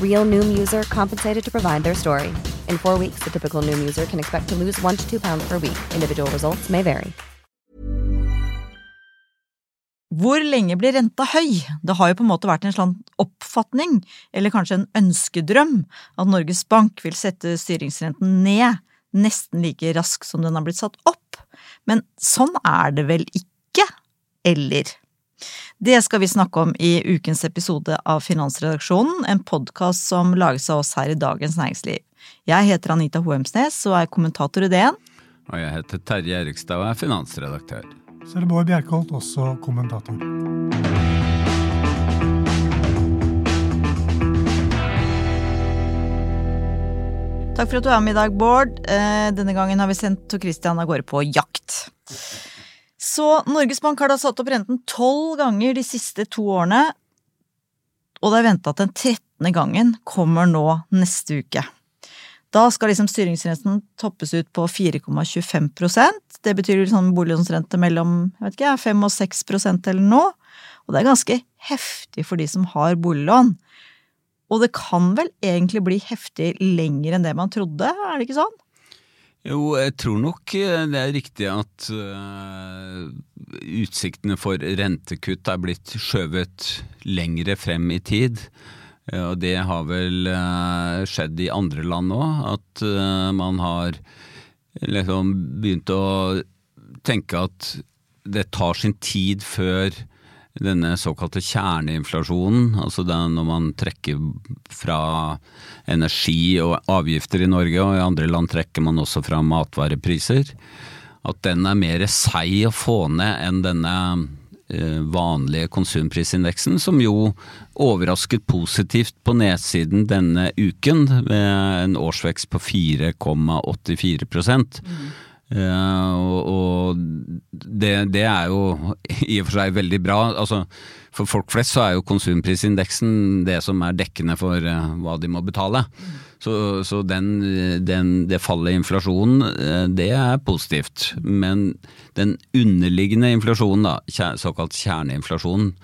Real Noom user compensated to provide their story. In four weeks, the typical Noom user can expect to lose one to two pounds per week. Individual results may vary. Hvor lenge blir renta høy? Det har jo på en måte vært en slags oppfatning, eller kanskje en ønskedrøm, at Norges Bank vil sette styringsrenten ned nesten like raskt som den har blitt satt opp. Men sånn er det vel ikke? Eller? Det skal vi snakke om i ukens episode av Finansredaksjonen, en podkast som lages av oss her i Dagens Næringsliv. Jeg heter Anita Hoemsnes og er kommentator i DN. Og jeg heter Terje Erikstad og er finansredaktør. Så er det Bård Bjerkholt, også kommentator. Takk for at du er med i dag, Bård. Eh, denne gangen har vi sendt Tor Christian av gårde på jakt. Så Norges Bank har da satt opp renten tolv ganger de siste to årene, og det er venta at den trettende gangen kommer nå neste uke. Da skal liksom styringsrenten toppes ut på 4,25% Det betyr liksom boliglånsrente mellom jeg vet ikke, 5 og 6% eller noe. Og det er ganske heftig for de som har boliglån. Og det kan vel egentlig bli heftig lenger enn det man trodde, er det ikke sånn? Jo, jeg tror nok eh, det er riktig at uh, utsiktene for rentekutt er blitt skjøvet lengre frem i tid. Og det har vel uh, skjedd i andre land òg, at uh, man har liksom begynt å tenke at det tar sin tid før denne såkalte kjerneinflasjonen, altså når man trekker fra energi og avgifter i Norge, og i andre land trekker man også fra matvarepriser, at den er mer seig å få ned enn denne eh, vanlige konsumprisindeksen, som jo overrasket positivt på nedsiden denne uken, med en årsvekst på 4,84 mm. Uh, og det, det, er jo i og for seg veldig bra. Altså, for folk flest så er jo konsumprisindeksen det som er dekkende for uh, hva de må betale. Så, så den, den, det fallet i inflasjonen, uh, det er positivt. Men den underliggende inflasjonen, da, såkalt kjerneinflasjonen,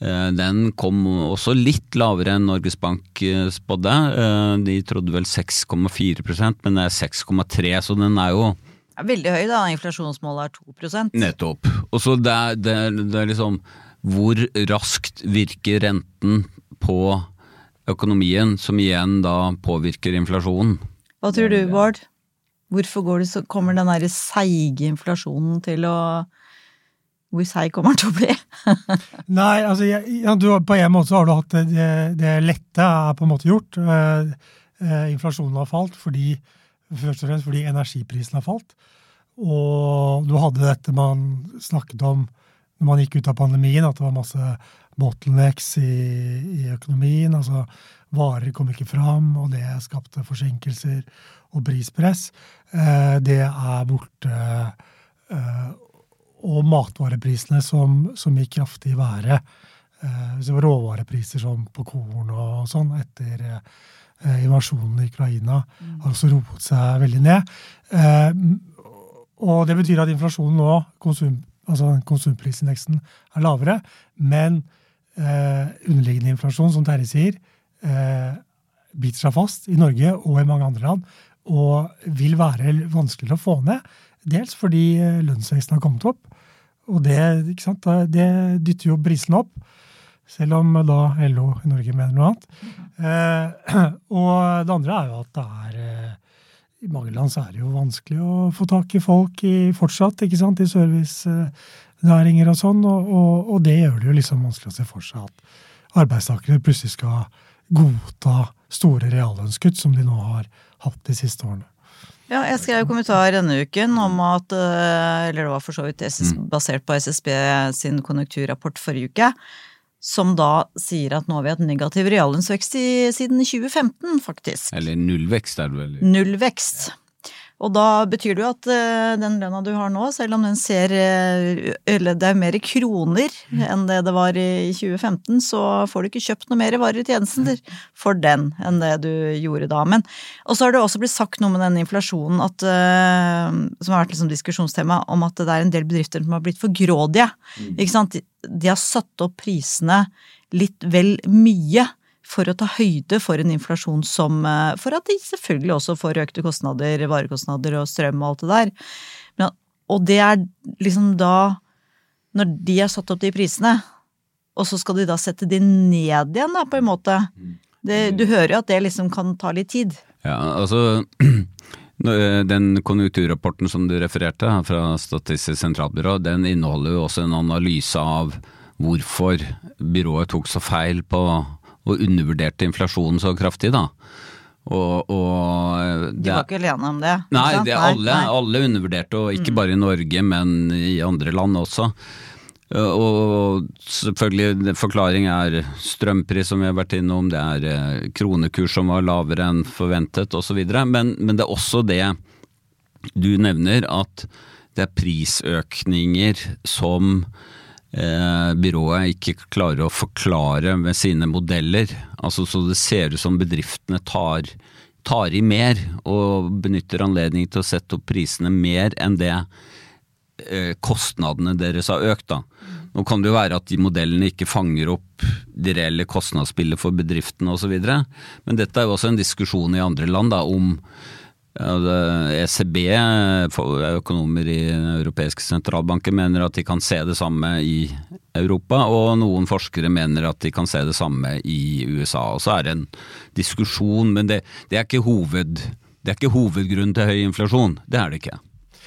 den kom også litt lavere enn Norges Bank spådde. De trodde vel 6,4% men det er 6,3 så den er jo Veldig høy, da. Inflasjonsmålet er 2% Nettopp. Og så det, det, det er liksom Hvor raskt virker renten på økonomien, som igjen da påvirker inflasjonen? Hva tror du, Bård? Hvorfor går det så, kommer den derre seige inflasjonen til å Hvor seig kommer den til å bli? Nei, altså ja, du, på en måte så har du hatt det, det lette er på en måte gjort. Eh, eh, inflasjonen har falt fordi Først og fremst fordi energiprisen har falt. Og du hadde dette man snakket om når man gikk ut av pandemien, at det var masse bottlenecks i, i økonomien. altså Varer kom ikke fram, og det skapte forsinkelser og prispress. Eh, det er borte. Eh, og matvareprisene som, som gikk kraftig i været. Eh, råvarepriser som på korn og sånn etter invasjonen i Ukraina mm. har også roet seg veldig ned. Eh, og det betyr at inflasjonen nå, konsum, altså konsumprisindeksen, er lavere. Men eh, underliggende inflasjon, som Terje sier, eh, biter seg fast i Norge og i mange andre land. Og vil være vanskeligere å få ned. Dels fordi eh, lønnsveksten har kommet opp. Og det, det dytter jo prisene opp. Selv om da LO i Norge mener noe annet. Eh, og det andre er jo at det er eh, i mange land så er det jo vanskelig å få tak i folk i, fortsatt, ikke sant, i servicenæringer og sånn, og, og, og, det gjør det jo liksom vanskelig å se for seg at arbeidstakere plutselig skal godta store reallønnskutt, som de nå har hatt de siste årene. Ja, jeg skrev kommentar denne uken om at eh, Eller det var for så vidt SS, mm. basert på SSB sin konjunkturrapport forrige uke. Som da sier at nå har vi hatt negativ reallønnsvekst i, siden 2015, faktisk. Eller nullvekst, er det vel. Nullvekst. Og da betyr det jo at uh, den lønna du har nå, selv om den ser Eller det er mer kroner enn det det var i 2015, så får du ikke kjøpt noe mer varer i tjenester for den enn det du gjorde da. Men Og så har det også blitt sagt noe med den inflasjonen at, som har vært liksom diskusjonstema, om at det er en del bedrifter som har blitt for grådige. Ikke sant? De, de har satt opp prisene litt vel mye for å ta høyde for en inflasjon som eh, For at de selvfølgelig også får økte kostnader, varekostnader og strøm og alt det der. Men, og det er liksom da Når de har satt opp de prisene, og så skal de da sette de ned igjen, da, på en måte. Det, du hører jo at det liksom kan ta litt tid. Ja, altså Den konjunkturrapporten som du refererte fra Statistisk sentralbyrå, den inneholder jo også en analyse av hvorfor byrået tok så feil på og undervurderte inflasjonen så kraftig, da. Og, og det, De var ikke alene om det? Nei, det alle, alle undervurderte, og ikke mm. bare i Norge, men i andre land også. Og selvfølgelig, forklaring er strømpris som vi har vært innom, det er eh, kronekurs som var lavere enn forventet osv. Men, men det er også det du nevner, at det er prisøkninger som eh, byrået ikke klarer å forklare med sine modeller. Altså Så det ser ut som bedriftene tar, tar i mer og benytter anledning til å sette opp prisene mer enn det eh, kostnadene deres har økt. da. Nå kan det jo være at de modellene ikke fanger opp det reelle kostnadsbildet for bedriftene osv., men dette er jo også en diskusjon i andre land da, om ECB, økonomer i europeiske sentralbanken, mener at de kan se det samme i Europa, og noen forskere mener at de kan se det samme i USA. Og Så er det en diskusjon, men det, det er hoved, det er ikke hovedgrunnen til høy inflasjon. Det er det ikke.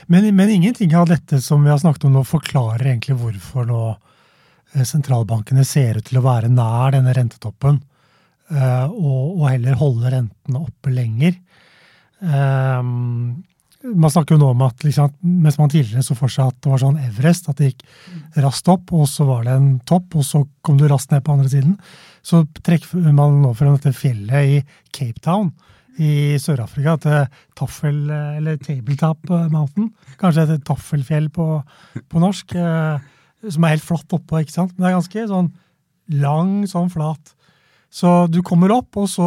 Men, men, ingenting av dette som vi har snakket om nå, forklarer egentlig hvorfor nå eh, sentralbankene ser ut til å være nær denne rentetoppen, eh, og, og heller holde rentene oppe lenger. Um, man snakker jo nå om at liksom, mens man tidligere så for seg at det var sånn Everest, at det gikk raskt opp, og så var det en topp, og så kom du raskt ned på andre siden, så trekker man nå frem dette fjellet i Cape Town i Sør-Afrika til Taffel, eller Tabletop Mountain. Kanskje et taffelfjell på, på norsk, eh, som er helt flatt oppå, ikke sant. Men det er ganske sånn lang, sånn flat så du kommer opp, og så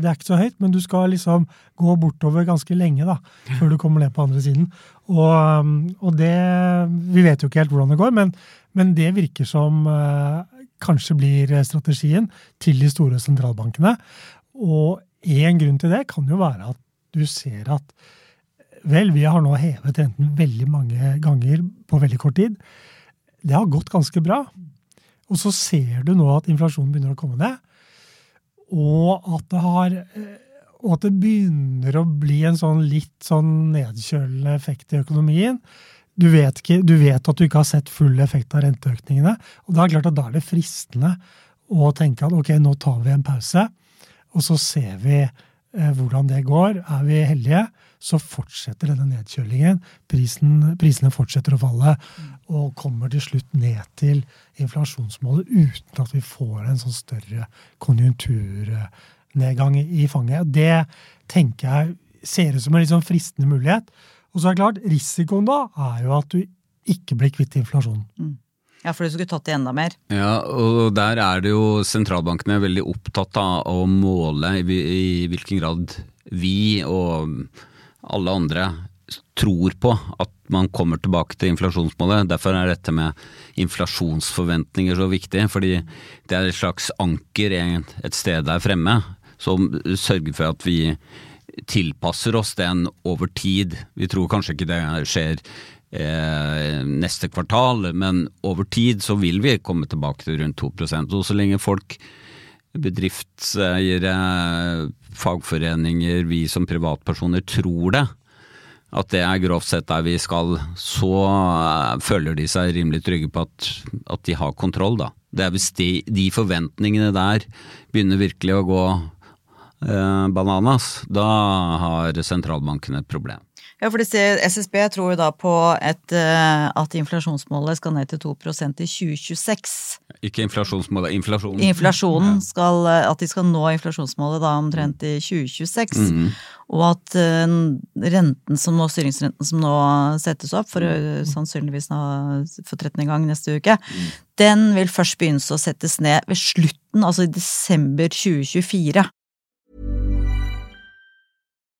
Det er ikke så høyt, men du skal liksom gå bortover ganske lenge da, før du kommer ned på andre siden. Og, um, og det Vi vet jo ikke helt hvordan det går, men, men det virker som eh, kanskje blir strategien til de store sentralbankene. Og én grunn til det kan jo være at du ser at Vel, vi har nå hevet renten veldig mange ganger på veldig kort tid. Det har gått ganske bra. Og så ser du nå at inflasjonen begynner å komme ned og at det har eh, og at det begynner å bli en sånn litt sånn nedkjølende effekt i økonomien. Du vet, ikke, du vet, at du ikke har sett full effekt av renteøkningene. og Da er det klart at da er det fristende å tenke at ok, nå tar vi en pause, og så ser vi eh, hvordan det går. Er vi heldige, så fortsetter denne nedkjølingen. Prisen, prisene fortsetter å falle og kommer til slutt ned til inflasjonsmålet uten at vi får en sånn større konjunkturnedgang i fanget. Det tenker jeg ser ut som en litt sånn fristende mulighet. Og så er det klart, risikoen da er jo at du ikke blir kvitt inflasjonen. Mm. Ja, for du skulle tatt det enda mer? Ja, og der er det jo sentralbankene veldig opptatt av å måle i, i hvilken grad vi og alle andre tror på at man kommer tilbake til inflasjonsmålet. Derfor er dette med inflasjonsforventninger så viktig, fordi det er et slags anker et sted der fremme som sørger for at vi tilpasser oss den over tid. Vi tror kanskje ikke det skjer eh, neste kvartal, men over tid så vil vi komme tilbake til rundt 2% Og så lenge folk, bedriftseiere, fagforeninger, vi som privatpersoner tror det, at det er grovt sett der vi skal, så eh, føler de seg rimelig trygge på at, at de har kontroll, da. Det er hvis de, de forventningene der begynner virkelig å gå eh, bananas, da har sentralbanken et problem. Ja, for SSB tror jo da på et, eh, at inflasjonsmålet skal ned til 2% i 2026. Ikke inflasjonsmålet, inflasjonen. Inflasjonen skal, eh, At de skal nå inflasjonsmålet da omtrent i 2026. Mhm. Og at eh, renten som nå, styringsrenten som nå settes opp, for eh, sannsynligvis nå for 13. gang neste uke, den vil først begynne å settes ned ved slutten, altså i desember 2024.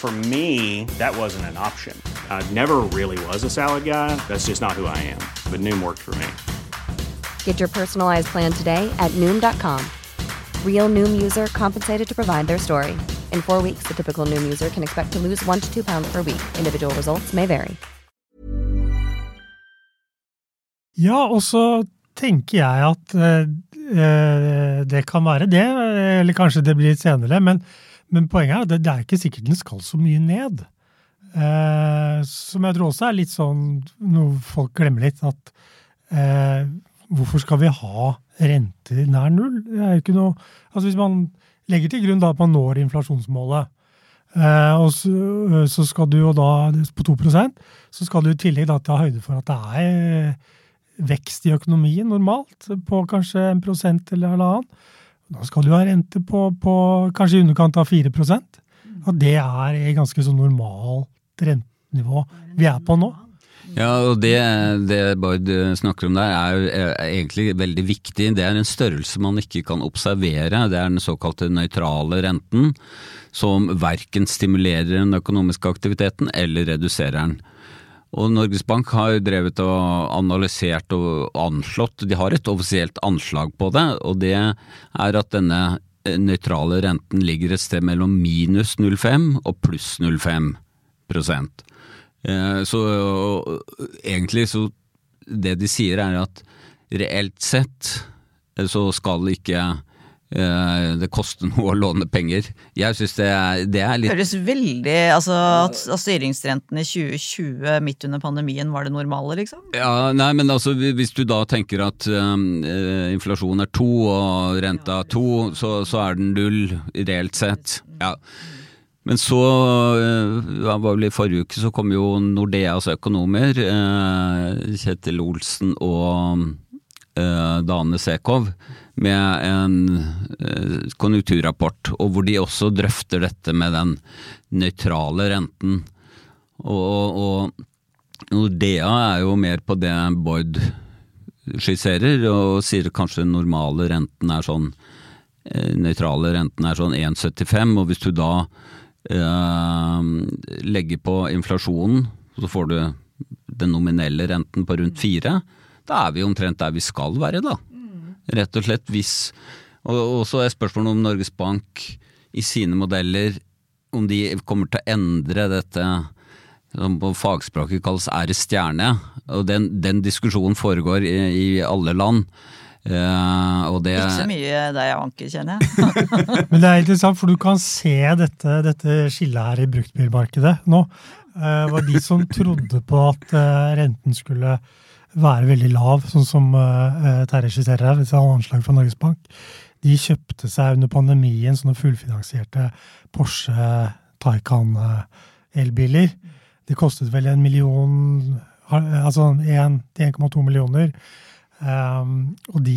For me, that wasn't an option. I never really was a salad guy. That's just not who I am. But Noom worked for me. Get your personalized plan today at Noom.com. Real Noom user compensated to provide their story. In four weeks, the typical Noom user can expect to lose one to two pounds per week. Individual results may vary. Ja, og så tenker jeg at eh, eh, det kan være det, eller kanskje det blir litt senere, men, men poenget er at det, det er ikke sikkert den skal så mye ned. Eh, som jeg tror også er litt sånn noe folk glemmer litt, at eh, hvorfor skal vi ha renter nær null? Det er jo ikke noe Altså hvis man legger til grunn da at man når inflasjonsmålet, eh, og så, så skal du jo da på 2% så skal du i tillegg da ta høyde for at det er vekst i økonomien normalt, på kanskje en prosent eller halvannen. Da skal du ha rente på, på kanskje i underkant av 4% Og det er et ganske så normalt rentenivå vi er på nå. Ja, og det, det Bård snakker om der er, er egentlig veldig viktig. Det er en størrelse man ikke kan observere. Det er den såkalte nøytrale renten, som verken stimulerer den økonomiske aktiviteten eller reduserer den. Og Norges Bank har drevet og analysert og anslått, de har et offisielt anslag på det, og det er at denne nøytrale renten ligger et sted mellom minus 0,5 og pluss 0,5 prosent. Eh, Så egentlig så det de sier er at reelt sett eh, så skal ikke eh, det koster noe å låne penger. Jeg syns det, det er litt Høres veldig Altså at, at styringsrenten i 2020 midt under pandemien var det normale, liksom? Ja, nei, men altså hvis du da tenker at um, inflasjon er to og renta er to, så, så er den null reelt sett. Ja. Men så, Det ja, var vel i forrige uke, så kom jo Nordeas økonomer, Kjetil Olsen og Dane Sekov, med en uh, konjunkturrapport, og hvor de også drøfter dette med den nøytrale renten. Og Nordea er jo mer på det Boyd skisserer, og sier kanskje den normale renten er sånn eh, Nøytrale renten er sånn 1,75, og hvis du da eh, legger på inflasjonen, så får du den nominelle renten på rundt 4, da er vi omtrent der vi skal være, da. Rett og slett hvis Og, og så er spørsmålet om Norges Bank i sine modeller, om de kommer til å endre dette som på fagspråket kalles ære stjerne. Og den, den diskusjonen foregår i, i alle land. Uh, og det Ikke så mye der jeg Anker, kjenner jeg. Men det er interessant, for du kan se dette, dette skillet her i bruktbilmarkedet nå. Uh, var de som trodde på at uh, renten skulle være veldig lav, sånn som uh, Terje skisserer her, disse anslag fra Norges Bank. De kjøpte seg under pandemien sånne fullfinansierte Porsche Taycan eh, elbiler. Det kostet vel en million, altså 1-1,2 millioner. Um, og de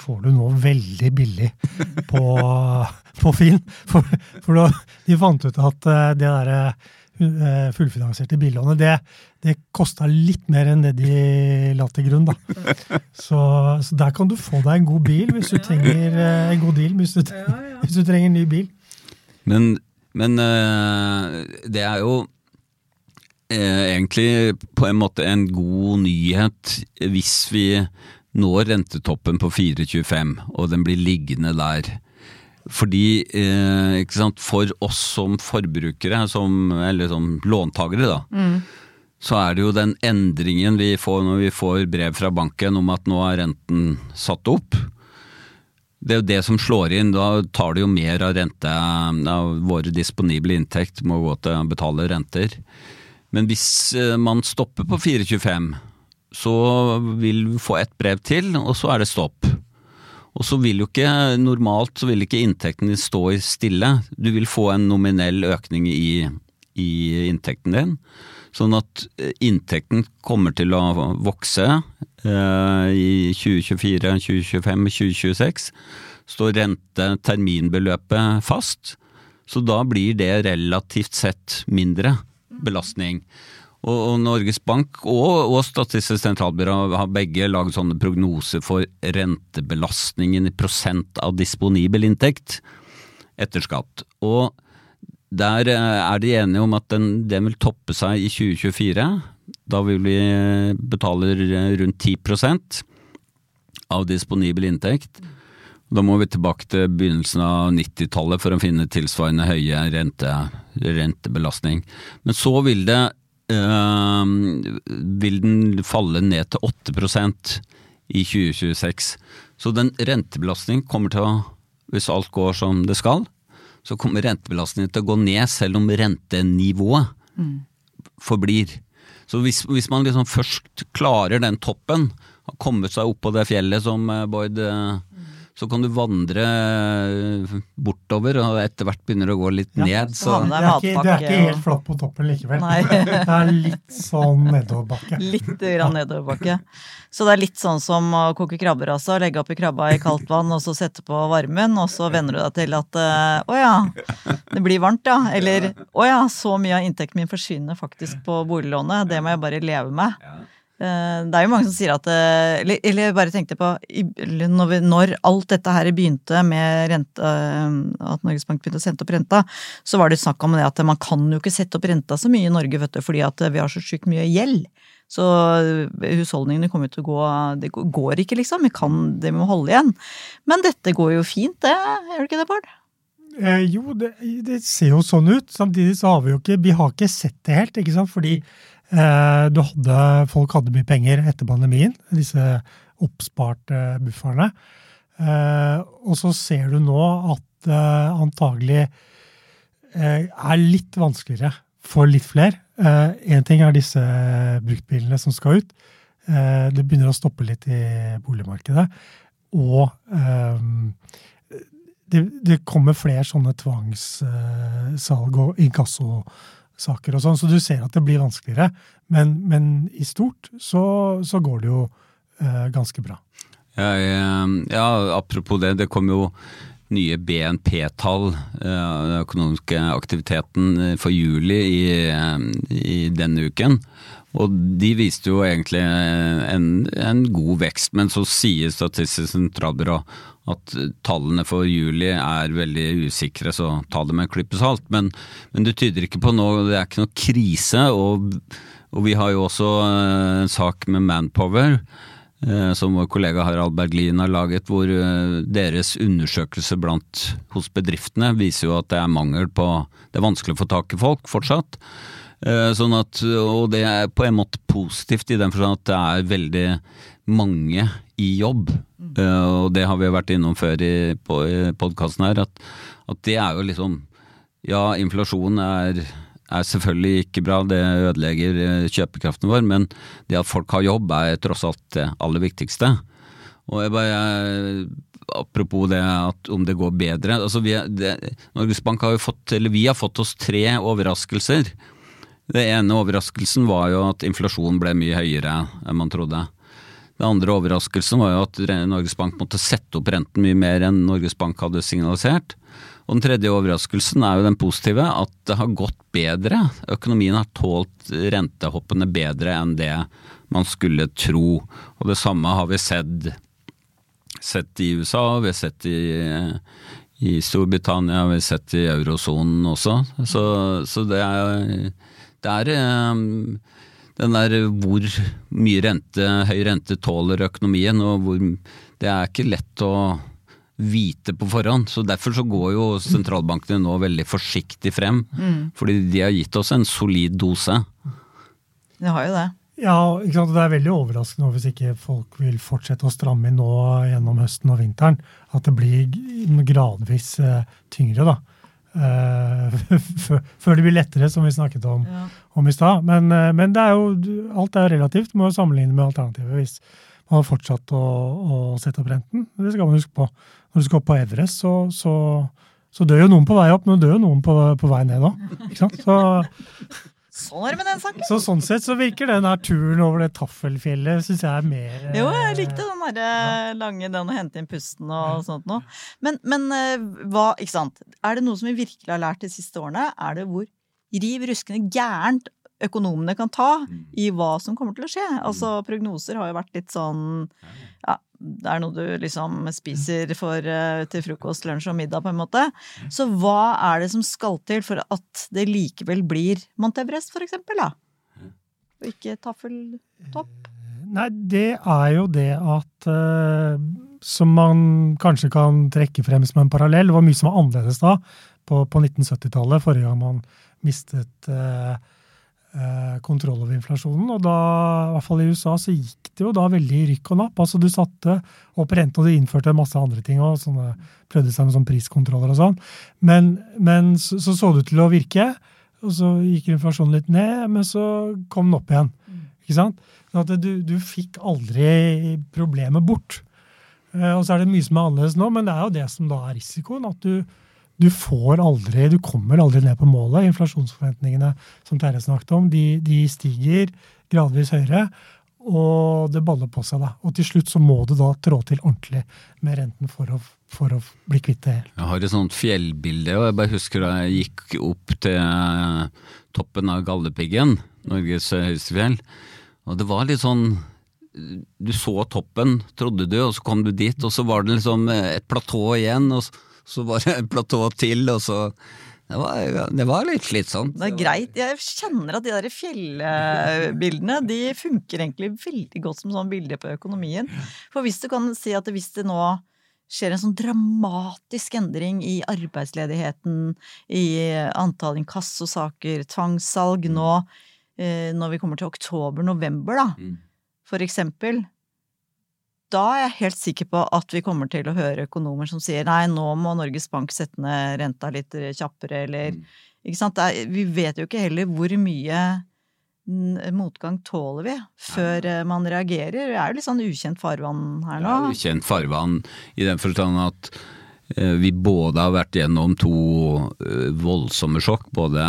får du nå veldig billig på, på Finn. For, for da, de fant ut at det derre fullfinansierte billånet, det, det kosta litt mer enn det de la til grunn, da. Så, så, der kan du få deg en god bil hvis du trenger eh, en god deal hvis du, hvis du trenger en ny bil. Men, men det er jo egentlig på en måte en god nyhet hvis vi når rentetoppen på 4,25, og den blir liggende der. Fordi eh, For oss som forbrukere, som, eller som låntakere, da, mm. så er det jo den endringen vi får når vi får brev fra banken om at nå er renten satt opp. Det er jo det som slår inn. Da tar det jo mer av rente av våre disponible inntekt må gå til å betale renter. Men hvis eh, man stopper på 4,25 så vil du få ett brev til, og så er det stopp. Og så vil jo ikke, normalt så vil ikke inntekten din stå stille. Du vil få en nominell økning i, i inntekten din. Sånn at eh, inntekten kommer til å vokse eh, i 2024, 2025, 2026. Står rente-terminbeløpet fast, så da blir det relativt sett mindre belastning. Og, Norges Bank og, og Statistisk sentralbyrå har begge laget sånne prognoser for rentebelastningen i prosent av disponibel inntekt etter skatt. Og der eh, er de enige om at den, den vil toppe seg i 2024. Da vil vi betale rundt 10% av disponibel inntekt. Da må vi tilbake til begynnelsen av 90-tallet for å finne tilsvarende høye rente, rentebelastning. Men så vil det vil den falle ned til 8% i 2026. Så den rentebelastningen kommer til å, hvis alt går som det skal, så kommer rentebelastningen til å gå ned selv om rentenivået mm. forblir. Så hvis, hvis man liksom først klarer den toppen, har kommet seg opp på det fjellet som eh, Bård mm så kan du vandre bortover, og etter hvert begynner det å gå litt ja, ned. Så. Det, er ikke, det, er ikke, helt flatt på toppen likevel. det er litt sånn nedoverbakke. Litt grann nedoverbakke. Så det er litt sånn som å koke krabber altså. Legge oppi krabba i kaldt vann, og så sette på varmen, og så venner du deg til at eh, å ja, det blir varmt ja. Eller å ja, så mye av inntekten min forsvinner faktisk på boliglånet. Det må jeg bare leve med. Eh, det er jo mange som sier at eh, Eller jeg bare tenkte på Når alt dette her begynte med rente, eh, at Norges Bank begynte å sette opp renta, så var det snakk om det at man kan jo ikke sette opp renta så mye i Norge, vet du, fordi at vi har så sjukt mye gjeld. Så husholdningene kommer til å gå Det går ikke, liksom. Vi kan, det må holde igjen. Men dette går jo fint, det. Gjør det ikke det, Bård? Eh, jo, det, det, ser jo sånn ut. Samtidig så har vi jo ikke Vi har ikke sett det helt, ikke sant. Fordi du hadde, folk hadde mye penger etter pandemien, disse oppsparte bufferne. Eh, og så ser du nå at det antagelig eh, er litt vanskeligere for litt flere. Én ting er disse bruktbilene som skal ut. Det begynner å stoppe litt i boligmarkedet. Og det kommer flere sånne tvangssalg og inkasso saker og sånn, så du ser at det blir vanskeligere. Men, men i stort så, så, går det jo eh, ganske bra. Ja, ja, apropos det. Det kom jo nye BNP-tall, eh, den økonomiske aktiviteten eh, for juli i, eh, i, denne uken. Og de viste jo egentlig en, en god vekst, men så sier Statistisk sentralbyrå at tallene for juli er veldig usikre, så ta det med en klype salt. Men, men, det tyder ikke på noe, det er ikke noe krise. Og, og vi har jo også en sak med Manpower. Eh, som vår kollega Harald Berglin har laget, hvor eh, deres undersøkelse blant, hos bedriftene viser jo at det er mangel på Det er vanskelig å få tak i folk fortsatt. Sånn at, og det er på en måte positivt i den forstand at det er veldig mange i jobb. Og det har vi vært innom før i, på, i podkasten her, at, at, det er jo liksom Ja, inflasjon er, er, selvfølgelig ikke bra, det ødelegger eh, kjøpekraften vår, men det at folk har jobb er tross alt det aller viktigste. Og jeg bare Apropos det at om det går bedre. altså vi, det, Norges Bank har jo fått, eller vi har fått oss tre overraskelser. Det ene overraskelsen var jo at inflasjonen ble mye høyere enn man trodde. Det andre overraskelsen var jo at Norges Bank måtte sette opp renten mye mer enn Norges Bank hadde signalisert. Og den tredje overraskelsen er jo den positive, at det har gått bedre. Økonomien har tålt rentehoppene bedre enn det man skulle tro. Og det samme har vi sett, sett i USA, vi har sett i, i Storbritannia, vi har sett i eurosonen også. Så, så det er, det er um, den der hvor mye rente, høy rente tåler økonomien, og hvor Det er ikke lett å vite på forhånd. så Derfor så går jo sentralbankene nå veldig forsiktig frem. Mm. Fordi de har gitt oss en solid dose. De har jo det. Ja, ikke sant? det er veldig overraskende hvis ikke folk vil fortsette å stramme inn nå gjennom høsten og vinteren. At det blir gradvis uh, tyngre, da. Uh, før det blir lettere, som vi snakket om, ja. om i stad. Men, men, det er jo, alt er relativt. Må jo sammenligne med alternativet hvis man har fortsatt å, å, sette opp renten. Det skal man huske på. Når du skal opp på Everest, så, så, så dør jo noen på vei opp, men dør jo noen på, på vei ned òg. Så, Sånn er det med den saken. Så sånn sett så virker den her turen over det Taffelfjellet synes jeg er mer Jo, jeg likte den der, ja. lange den å hente inn pusten og sånt noe. Men, men, eh, hva, ikke sant. Er det noe som vi virkelig har lært de siste årene, er det hvor riv ruskende gærent økonomene kan ta mm. i hva som kommer til å skje. Altså prognoser har jo vært litt sånn ja, det er noe du liksom spiser for, uh, til frokost, lunsj og middag, på en måte. Så hva er det som skal til for at det likevel blir Mount Everest, for eksempel, da? Og ikke taffeltopp? Nei, det er jo det at uh, Som man kanskje kan trekke frem som en parallell. Det var mye som var annerledes da, på, på 1970-tallet, forrige gang man mistet uh, Eh, kontroll over inflasjonen. Og da, i hvert fall i USA, så gikk det jo da veldig i rykk og napp. Altså du satte opp rente, og de innførte masse andre ting òg. Prøvde seg med sånn priskontroller og sånn. Men, men så, så, så det ut til å virke. Og så gikk inflasjonen litt ned, men så kom den opp igjen. Ikke sant? Sånn at du, du fikk aldri problemet bort. Eh, og så er det mye som er annerledes nå, men det er jo det som da er risikoen. At du, du får aldri, du kommer aldri ned på målet. Inflasjonsforventningene som Terje snakket om, de, de, stiger gradvis høyere. Og det baller på seg. da. Og til slutt så må du da trå til ordentlig med renten for å, for å bli kvitt det helt. Jeg har et sånt fjellbilde, og jeg bare husker da jeg gikk opp til eh, toppen av Galdhøpiggen, Norges høyeste fjell. Og det var litt sånn Du så toppen, trodde du, og så kom du dit, og så var det liksom et platå igjen. og så så var det en platå til, og så det var, det var, litt slitsomt. Det er greit. Jeg kjenner at de der fjellbildene de funker egentlig veldig godt som sånn bilde på økonomien. For hvis du kan si at hvis det nå skjer en sånn dramatisk endring i arbeidsledigheten, i antall inkassosaker, tvangssalg nå eh, når vi kommer til oktober-november, da, mm. for eksempel, da er jeg helt sikker på at vi kommer til å høre økonomer som sier nei, nå må Norges Bank sette ned renta litt kjappere, eller mm. Ikke sant. Er, vi vet jo ikke heller hvor mye motgang tåler vi før. Eh, man reagerer. Det er jo litt sånn ukjent farvann her nå. Ja, ukjent farvann i den forstand at eh, vi både har vært gjennom to eh, voldsomme sjokk, både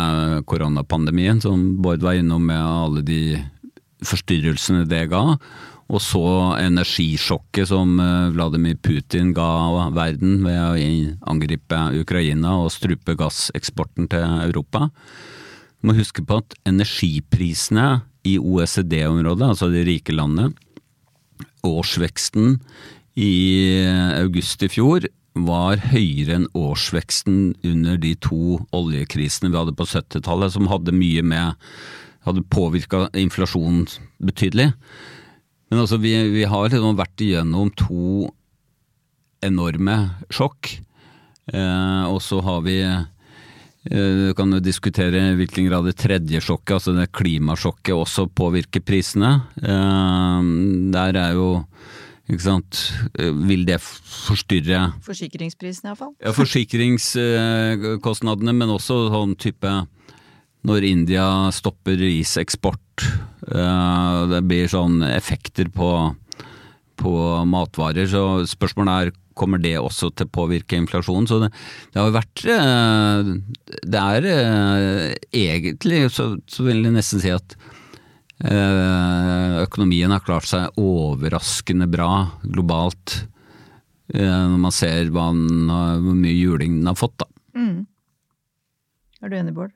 koronapandemien, som Bård var innom med alle de forstyrrelsene det ga, og så energisjokket som eh, Vladimir Putin ga verden ved å angripe Ukraina og strupe gasseksporten til Europa. Du må huske på at energiprisene i OECD-området, altså de rike landene, årsveksten i august i fjor var høyere enn årsveksten under de to oljekrisene vi hadde på 70-tallet, som hadde mye med hadde påvirka inflasjonen betydelig. Men altså, vi, vi har liksom vært igjennom to enorme sjokk. Eh, og så har vi eh, Du kan jo diskutere i hvilken grad det tredje sjokket, altså det klimasjokket, også påvirker prisene. Eh, der er jo ikke sant eh, Vil det forstyrre Forsikringsprisene, iallfall. Ja, forsikringskostnadene, men også sånn type når India stopper riseksport. Eh, det blir sånn effekter på, på matvarer. Så spørsmålet er kommer det også til å påvirke inflasjonen. Så det, det har vært eh, Det er eh, egentlig, så, så vil jeg nesten si at økonomien har klart seg overraskende bra globalt, når man ser hvor mye juling den har fått. da. Mm. Er du enig, Bård?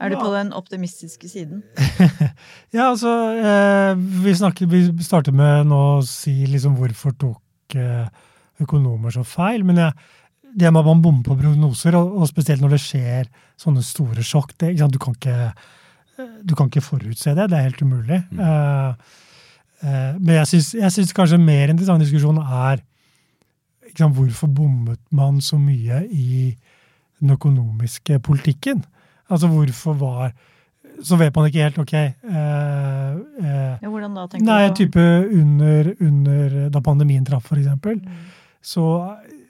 Er du Ja. på den optimistiske siden? Ja, altså, eh, vi, snakker, vi starter med nå å si liksom hvorfor tok eh, økonomer så feil. Men jeg, det med at man bommer på prognoser, og, og spesielt når det skjer sånne store sjokk det, ikke sant, du, kan ikke, eh, du kan ikke forutse det. Det er helt umulig. Mm. eh, men jeg syns, kanskje mer interessant diskusjon er ikke sant, hvorfor bommet man så mye i den økonomiske politikken? Altså hvorfor var Så vet man ikke helt, ok eh, eh, Ja, hvordan da, tenker Nei, du? type under, under da pandemien traff, for eksempel. Så,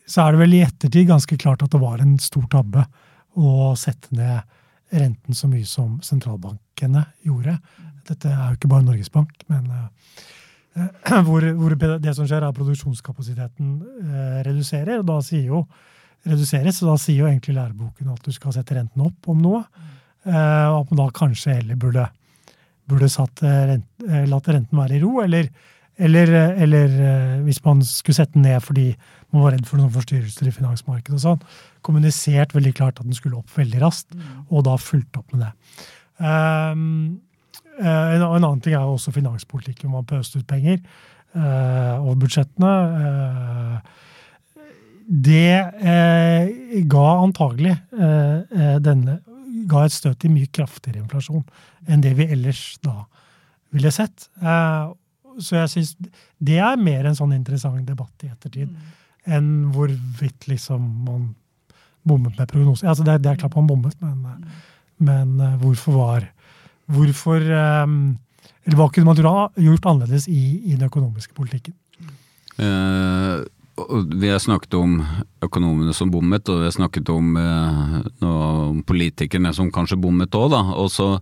så er det vel i ettertid ganske klart at det var en stor tabbe å sette ned renten så mye som sentralbankene gjorde. Dette er jo ikke bare Norges Bank, men eh, hvor, hvor det som skjer, er at produksjonskapasiteten eh, reduserer. og da sier jo reduseres, og da sier jo egentlig læreboken at du skal sette renten opp om noe. Eh, og at man da kanskje heller burde, burde satt, renten, rent, eh, latt renten være i ro, eller, eller, eh, eller eh, hvis man skulle sette den ned fordi man var redd for noen forstyrrelser i finansmarkedet og sånn, kommunisert veldig klart at den skulle opp veldig raskt, og da fulgt opp med det. Um, eh, en, en annen ting er jo også finanspolitikken, hvor man pøste ut penger uh, over budsjettene. Eh, det eh, ga antagelig eh, eh, denne ga et støt i mye kraftigere inflasjon enn det vi ellers da ville sett. Eh, så jeg syns det er mer en sånn interessant debatt i ettertid enn hvorvidt liksom man bommet med prognoser. Altså det, er- det er klart man bommet, men, mm. men eh, hvorfor var Hvorfor eh, Eller hva kunne man gjort- gjort annerledes i, i den økonomiske politikken? Eh, og vi har snakket om økonomene som bommet, og vi har snakket om, eh, politikerne som kanskje bommet òg, da. Og så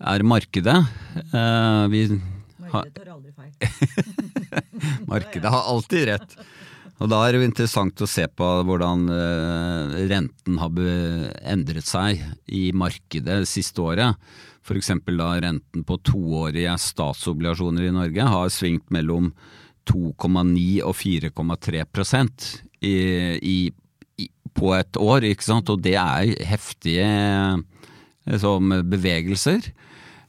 er markedet eh, vi har, tar aldri feil. Markedet har alltid rett. Og da er det jo interessant å se på hvordan eh, renten har endret seg i markedet det siste året. F.eks. da renten på toårige statsobligasjoner i Norge har svingt mellom 2,9 og 4,3 i, i, på et år, ikke sant. Og det er heftige liksom, bevegelser.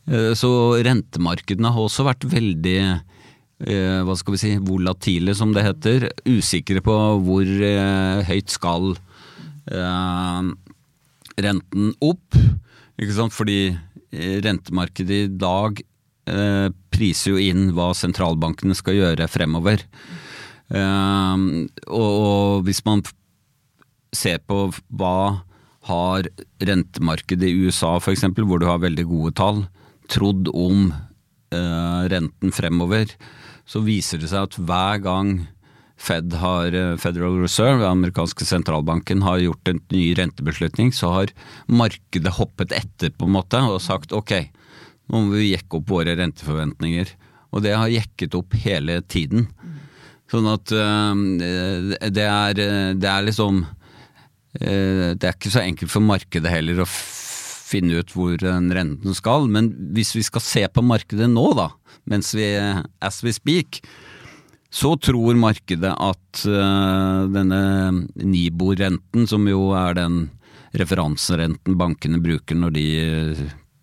Eh, Så rentemarkedene har også vært veldig eh, hva skal vi si, volatile, som det heter. Usikre på hvor høyt skal renten opp. Ikke sant? Fordi rentemarkedet i dag priser jo inn hva sentralbankene skal gjøre fremover. Eh, og, hvis man ser på hva har rentemarkedet i USA f.eks., hvor du har veldig gode tall, trodd om eh, renten fremover, så viser det seg at hver gang Fed har, eh, Federal Reserve, den amerikanske sentralbanken, har gjort en ny rentebeslutning, så har markedet hoppet etter på en måte og sagt ok, nå må vi jekke opp våre renteforventninger. Og det har jekket opp hele tiden. Sånn at eh, det er, det er liksom eh, Det er ikke så enkelt for markedet heller å finne ut hvor den renten skal. Men hvis vi skal se på markedet nå, da, mens vi as we speak, så tror markedet at eh, denne Nibor-renten, som jo er den referanserenten bankene bruker når de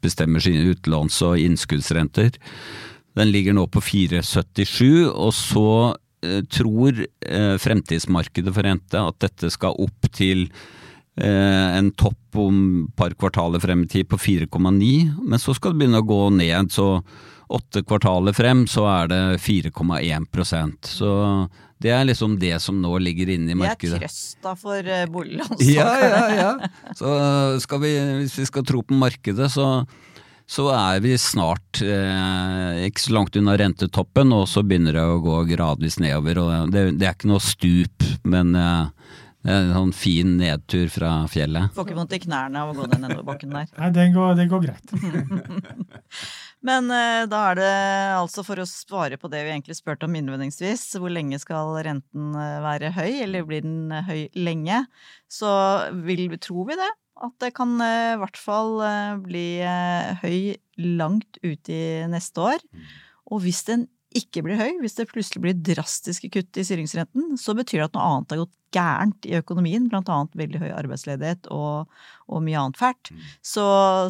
bestemmer sine utlåns- og innskuddsrenter, den ligger nå på 4,77, og så eh, tror eh, fremtidsmarkedet for rente at dette skal opp til eh, en topp om et par kvartaler frem i tid på 4,9, men så skal det begynne å gå ned. Så åtte kvartaler frem så er det 4,1 Så det er liksom det som nå ligger inne i markedet. Det er trøsta for uh. Ja, ja, ja. Så skal vi, hvis vi skal tro på markedet, så, så er vi snart eh, ikke så langt unna rentetoppen, og så begynner det å gå gradvis nedover. Og det, det er ikke noe stup, men eh, en sånn fin nedtur fra fjellet. Får ikke vondt i knærne av å gå den nedoverbakken der. Nei, det går, det går greit. Men uh, da er det altså for å svare på det vi egentlig spurte om innledningsvis, hvor lenge skal renten eh, være høy, eller blir den eh, høy lenge, så vil, tror vi det at det kan i hvert fall uh, bli høy langt ut i neste år. Og hvis den ikke blir høy, hvis det plutselig blir drastiske kutt i styringsrenten, så betyr det at noe annet har gått gærent i økonomien, blant annet veldig høy arbeidsledighet og, og mye annet fælt. Så,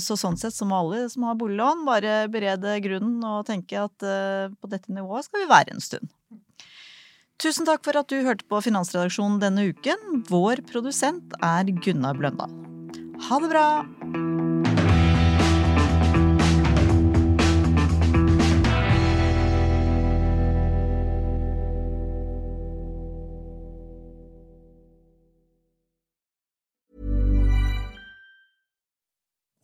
så, sånn sett så må alle som har boliglån, bare berede grunnen og tenke at uh, på dette nivået skal vi være en stund. Tusen takk for at du hørte på Finansredaksjonen denne uken. Vår produsent er Gunnar Bløndal. Ha det bra!